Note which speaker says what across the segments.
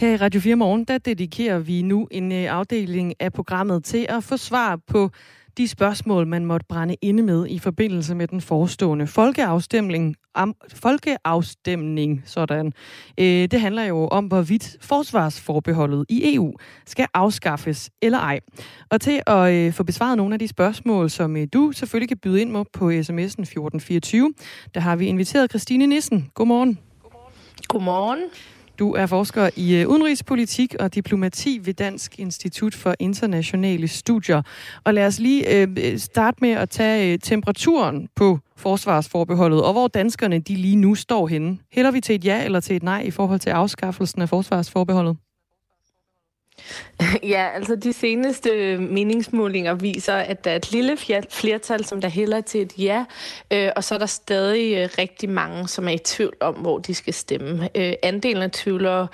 Speaker 1: Her i Radio 4 Morgen, der dedikerer vi nu en øh, afdeling af programmet til at få svar på de spørgsmål, man måtte brænde inde med i forbindelse med den forestående folkeafstemning. Am, folkeafstemning, sådan. Øh, det handler jo om, hvorvidt forsvarsforbeholdet i EU skal afskaffes eller ej. Og til at øh, få besvaret nogle af de spørgsmål, som øh, du selvfølgelig kan byde ind med på sms'en 1424, der har vi inviteret Christine Nissen. Godmorgen.
Speaker 2: Godmorgen. Godmorgen.
Speaker 1: Du er forsker i øh, udenrigspolitik og diplomati ved Dansk Institut for Internationale Studier. Og lad os lige øh, øh, starte med at tage øh, temperaturen på forsvarsforbeholdet, og hvor danskerne de lige nu står henne. Hælder vi til et ja eller til et nej i forhold til afskaffelsen af forsvarsforbeholdet?
Speaker 2: Ja, altså de seneste meningsmålinger viser, at der er et lille flertal, som der hælder til et ja, øh, og så er der stadig øh, rigtig mange, som er i tvivl om, hvor de skal stemme. Øh, andelen af tvivlere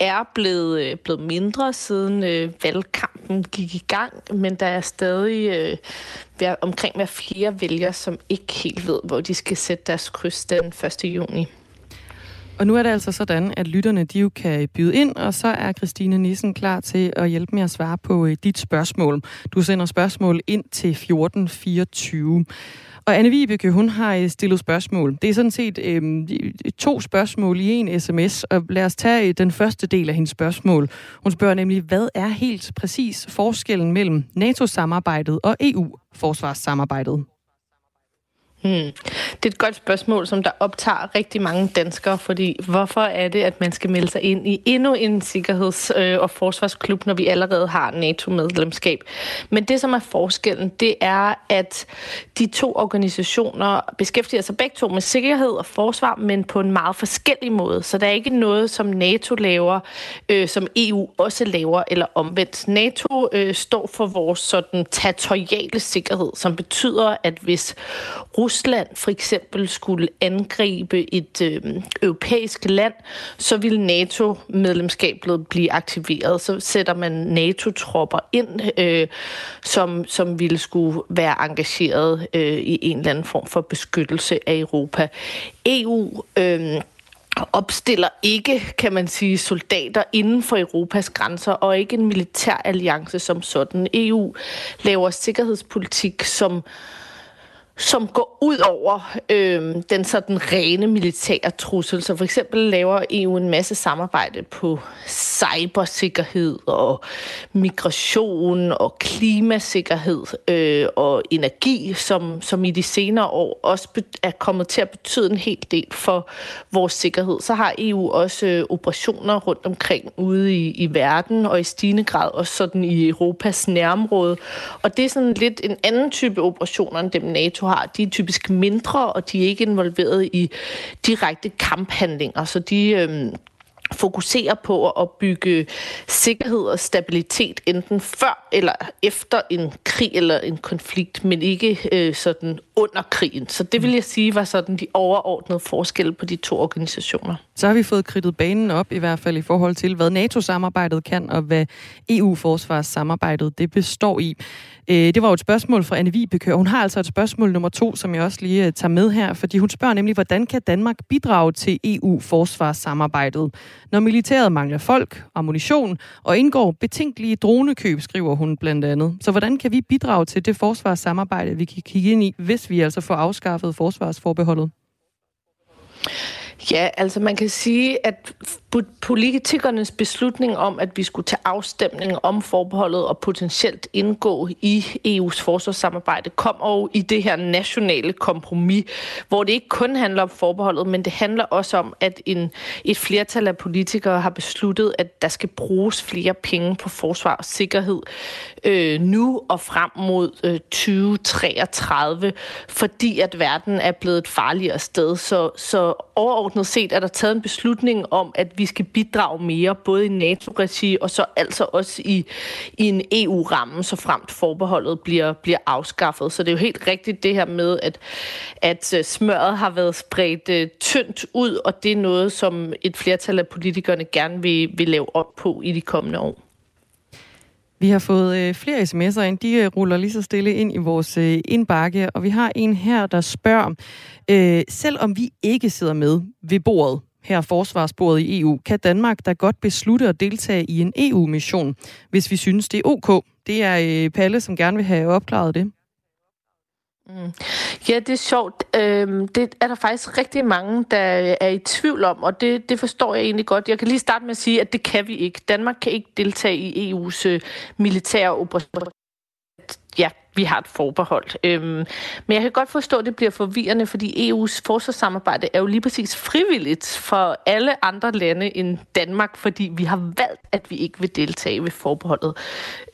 Speaker 2: er blevet, øh, blevet mindre siden øh, valgkampen gik i gang, men der er stadig øh, hver, omkring hver flere vælgere, som ikke helt ved, hvor de skal sætte deres kryds den 1. juni.
Speaker 1: Og nu er det altså sådan, at lytterne de jo kan byde ind, og så er Christine Nissen klar til at hjælpe med at svare på øh, dit spørgsmål. Du sender spørgsmål ind til 1424. Og Anne Vibeke, hun har øh, stillet spørgsmål. Det er sådan set øh, to spørgsmål i en sms, og lad os tage øh, den første del af hendes spørgsmål. Hun spørger nemlig, hvad er helt præcis forskellen mellem NATO-samarbejdet og EU-forsvarssamarbejdet?
Speaker 2: Hmm. Det er et godt spørgsmål, som der optager rigtig mange danskere, fordi hvorfor er det, at man skal melde sig ind i endnu en sikkerheds- øh, og forsvarsklub, når vi allerede har NATO-medlemskab? Men det, som er forskellen, det er, at de to organisationer beskæftiger sig begge to med sikkerhed og forsvar, men på en meget forskellig måde. Så der er ikke noget, som NATO laver, øh, som EU også laver, eller omvendt. NATO øh, står for vores sådan territoriale sikkerhed, som betyder, at hvis Rusland Rusland for eksempel skulle angribe et øh, europæisk land, så ville NATO-medlemskabet blive aktiveret. Så sætter man NATO-tropper ind, øh, som, som ville skulle være engageret øh, i en eller anden form for beskyttelse af Europa. EU... Øh, opstiller ikke, kan man sige, soldater inden for Europas grænser, og ikke en militær alliance som sådan. EU laver sikkerhedspolitik, som som går ud over øh, den sådan rene militære trussel. Så for eksempel laver EU en masse samarbejde på cybersikkerhed og migration og klimasikkerhed øh, og energi, som, som i de senere år også er kommet til at betyde en hel del for vores sikkerhed. Så har EU også øh, operationer rundt omkring ude i, i verden og i stigende grad også sådan i Europas nærområde. Og det er sådan lidt en anden type operationer end dem NATO har. De er typisk mindre, og de er ikke involveret i direkte kamphandlinger, så de... Øh, fokuserer på at bygge sikkerhed og stabilitet enten før eller efter en krig eller en konflikt, men ikke øh, sådan under krigen. Så det vil jeg sige var sådan de overordnede forskelle på de to organisationer.
Speaker 1: Så har vi fået kridtet banen op i hvert fald i forhold til, hvad NATO-samarbejdet kan og hvad EU-forsvarssamarbejdet det består i. Øh, det var jo et spørgsmål fra Anne Vibeke, hun har altså et spørgsmål nummer to, som jeg også lige øh, tager med her, fordi hun spørger nemlig, hvordan kan Danmark bidrage til EU-forsvarssamarbejdet, når militæret mangler folk, ammunition og indgår betænkelige dronekøb, skriver hun blandt andet. Så hvordan kan vi bidrage til det forsvarssamarbejde, vi kan kigge ind i, hvis vi altså får afskaffet forsvarsforbeholdet?
Speaker 2: Ja, altså man kan sige, at politikernes beslutning om, at vi skulle tage afstemning om forbeholdet og potentielt indgå i EU's forsvarssamarbejde, kom og i det her nationale kompromis, hvor det ikke kun handler om forbeholdet, men det handler også om, at en, et flertal af politikere har besluttet, at der skal bruges flere penge på forsvar og sikkerhed øh, nu og frem mod øh, 2033, fordi at verden er blevet et farligere sted. Så, så overordnet set er der taget en beslutning om, at vi skal bidrage mere, både i NATO-regi og så altså også i, i en EU-ramme, så fremt forbeholdet bliver, bliver afskaffet. Så det er jo helt rigtigt det her med, at, at øh, smøret har været spredt uh, tyndt ud, og det er noget, som et flertal af politikerne gerne vil, vil lave op på i de kommende år.
Speaker 1: Vi har fået øh, flere sms'er ind. De øh, ruller lige så stille ind i vores øh, indbakke, og vi har en her, der spørger, øh, selvom vi ikke sidder med ved bordet, her forsvarsbordet i EU, kan Danmark da godt beslutte at deltage i en EU-mission, hvis vi synes, det er ok. Det er øh, Palle, som gerne vil have opklaret det.
Speaker 2: Mm. Ja, det er sjovt. Øhm, det er der faktisk rigtig mange, der er i tvivl om, og det, det forstår jeg egentlig godt. Jeg kan lige starte med at sige, at det kan vi ikke. Danmark kan ikke deltage i EU's øh, militære operationer ja, vi har et forbehold. Øhm, men jeg kan godt forstå, at det bliver forvirrende, fordi EU's forsvarssamarbejde er jo lige præcis frivilligt for alle andre lande end Danmark, fordi vi har valgt, at vi ikke vil deltage ved forbeholdet.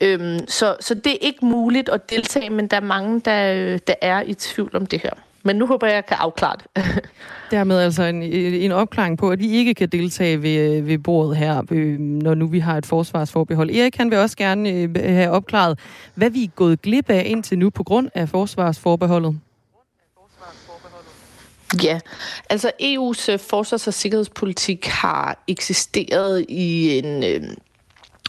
Speaker 2: Øhm, så, så det er ikke muligt at deltage, men der er mange, der, der er i tvivl om det her. Men nu håber jeg, at jeg kan afklare det.
Speaker 1: Dermed altså en, en opklaring på, at vi ikke kan deltage ved, ved bordet her, øh, når nu vi har et forsvarsforbehold. Erik han vil også gerne øh, have opklaret, hvad vi er gået glip af indtil nu på grund af forsvarsforbeholdet.
Speaker 2: Ja, altså EU's øh, forsvars- og sikkerhedspolitik har eksisteret i en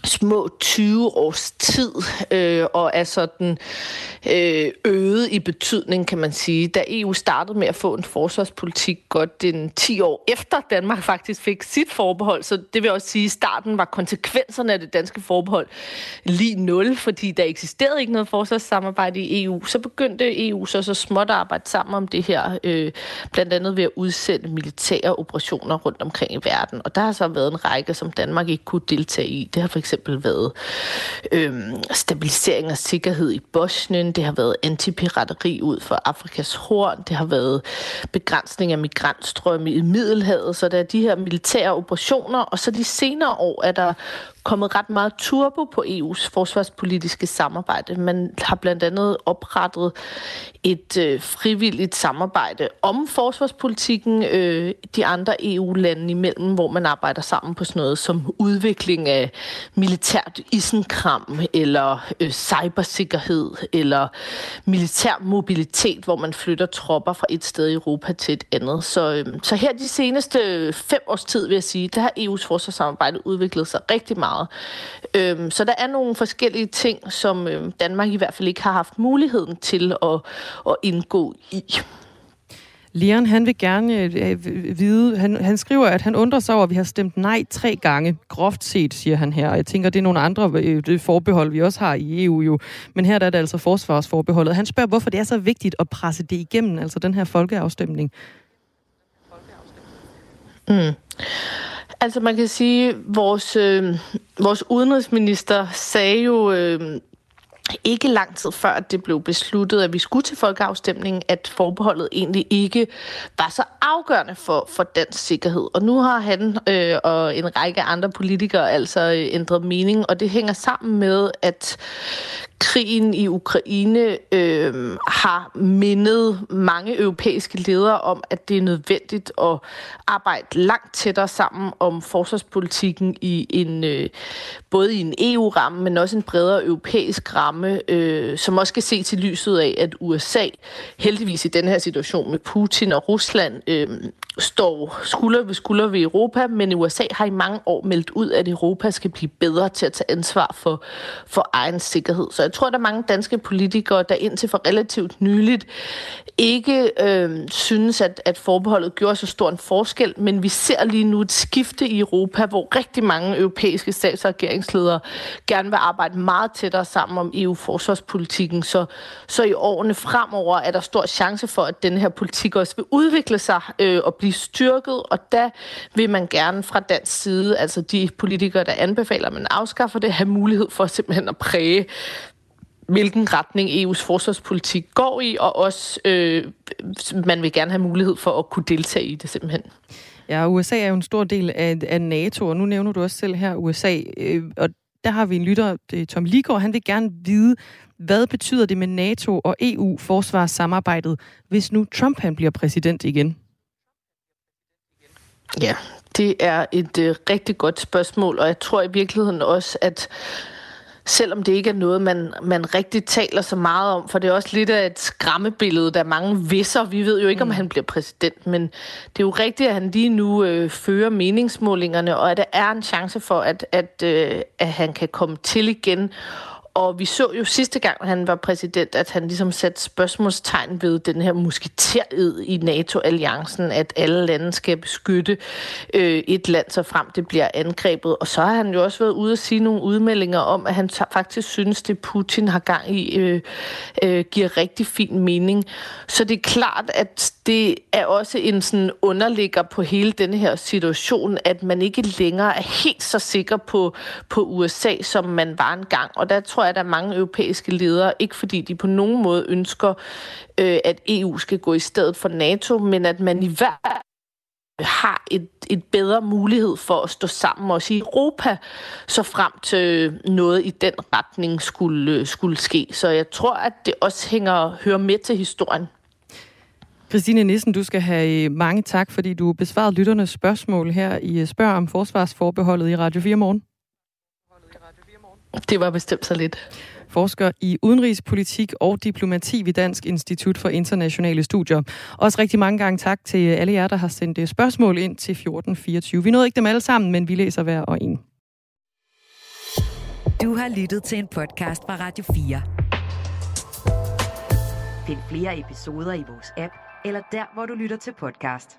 Speaker 2: små 20 års tid, øh, og er sådan øh, øget i betydning, kan man sige. Da EU startede med at få en forsvarspolitik godt den 10 år efter Danmark faktisk fik sit forbehold, så det vil også sige, at starten var konsekvenserne af det danske forbehold lige nul, fordi der eksisterede ikke noget forsvarssamarbejde i EU. Så begyndte EU så så småt at arbejde sammen om det her, øh, blandt andet ved at udsende militære operationer rundt omkring i verden. Og der har så været en række, som Danmark ikke kunne deltage i. Det har for eksempel været øhm, stabilisering og sikkerhed i Bosnien, det har været antipirateri ud for Afrikas horn, det har været begrænsning af migrantstrømme i Middelhavet, så der er de her militære operationer, og så de senere år er der kommet ret meget turbo på EU's forsvarspolitiske samarbejde. Man har blandt andet oprettet et øh, frivilligt samarbejde om forsvarspolitikken øh, de andre EU-lande imellem, hvor man arbejder sammen på sådan noget som udvikling af militært isenkram, eller øh, cybersikkerhed, eller militær mobilitet, hvor man flytter tropper fra et sted i Europa til et andet. Så, øh, så her de seneste øh, fem års tid, vil jeg sige, der har EU's forsvarssamarbejde udviklet sig rigtig meget meget. Øhm, så der er nogle forskellige ting, som øhm, Danmark i hvert fald ikke har haft muligheden til at, at indgå i.
Speaker 1: Leon, han vil gerne øh, vide, han, han skriver, at han undrer sig over, at vi har stemt nej tre gange. Groft set, siger han her. Jeg tænker, det er nogle andre øh, forbehold, vi også har i EU jo. Men her der er det altså forsvarsforbeholdet. Han spørger, hvorfor det er så vigtigt at presse det igennem, altså den her folkeafstemning.
Speaker 2: Mm. Altså man kan sige, at vores, øh, vores udenrigsminister sagde jo øh, ikke lang tid før, at det blev besluttet, at vi skulle til folkeafstemning, at forbeholdet egentlig ikke var så afgørende for, for dansk sikkerhed. Og nu har han øh, og en række andre politikere altså øh, ændret mening, og det hænger sammen med, at krigen i Ukraine øh, har mindet mange europæiske ledere om, at det er nødvendigt at arbejde langt tættere sammen om forsvarspolitikken i en øh, både i en EU-ramme, men også en bredere europæisk ramme, øh, som også skal se til lyset af, at USA heldigvis i den her situation med Putin og Rusland øh, står skulder ved skulder ved Europa, men USA har i mange år meldt ud, at Europa skal blive bedre til at tage ansvar for, for egen sikkerhed. Så jeg tror, der er mange danske politikere, der indtil for relativt nyligt ikke øh, synes, at, at forbeholdet gjorde så stor en forskel, men vi ser lige nu et skifte i Europa, hvor rigtig mange europæiske stats- og regeringsledere gerne vil arbejde meget tættere sammen om EU-forsvarspolitikken. Så, så i årene fremover er der stor chance for, at den her politik også vil udvikle sig øh, og blive styrket, og der vil man gerne fra dansk side, altså de politikere, der anbefaler, at man afskaffer det, have mulighed for simpelthen at præge hvilken retning EU's forsvarspolitik går i, og også øh, man vil gerne have mulighed for at kunne deltage i det simpelthen.
Speaker 1: Ja, USA er jo en stor del af, af NATO, og nu nævner du også selv her USA, øh, og der har vi en lytter, er Tom Ligård, han vil gerne vide, hvad betyder det med NATO og EU-forsvarssamarbejdet, hvis nu Trump han bliver præsident igen?
Speaker 2: Ja, det er et øh, rigtig godt spørgsmål, og jeg tror i virkeligheden også, at selvom det ikke er noget, man, man rigtig taler så meget om, for det er også lidt af et skræmmebillede, der er mange visser. Vi ved jo ikke, om mm. han bliver præsident, men det er jo rigtigt, at han lige nu øh, fører meningsmålingerne, og at der er en chance for, at, at, øh, at han kan komme til igen. Og vi så jo sidste gang, han var præsident, at han ligesom satte spørgsmålstegn ved den her musketeriet i NATO-alliancen, at alle lande skal beskytte øh, et land, så frem det bliver angrebet. Og så har han jo også været ude at sige nogle udmeldinger om, at han faktisk synes, det Putin har gang i, øh, øh, giver rigtig fin mening. Så det er klart, at det er også en sådan underligger på hele denne her situation, at man ikke længere er helt så sikker på, på USA, som man var engang. Og der tror jeg, at der er mange europæiske ledere, ikke fordi de på nogen måde ønsker, øh, at EU skal gå i stedet for NATO, men at man i hvert har et, et bedre mulighed for at stå sammen også i Europa, så frem til noget i den retning skulle, skulle ske. Så jeg tror, at det også hænger hører med til historien.
Speaker 1: Christine Nissen, du skal have øh, mange tak, fordi du besvarede lytternes spørgsmål her i Spørg om forsvarsforbeholdet i Radio 4 morgen.
Speaker 2: Det var bestemt så lidt.
Speaker 1: Forsker i udenrigspolitik og diplomati ved Dansk Institut for Internationale Studier. Også rigtig mange gange tak til alle jer, der har sendt øh, spørgsmål ind til 1424. Vi nåede ikke dem alle sammen, men vi læser hver og en.
Speaker 3: Du har lyttet til en podcast fra Radio 4. Find flere episoder i vores app, eller der, hvor du lytter til podcast.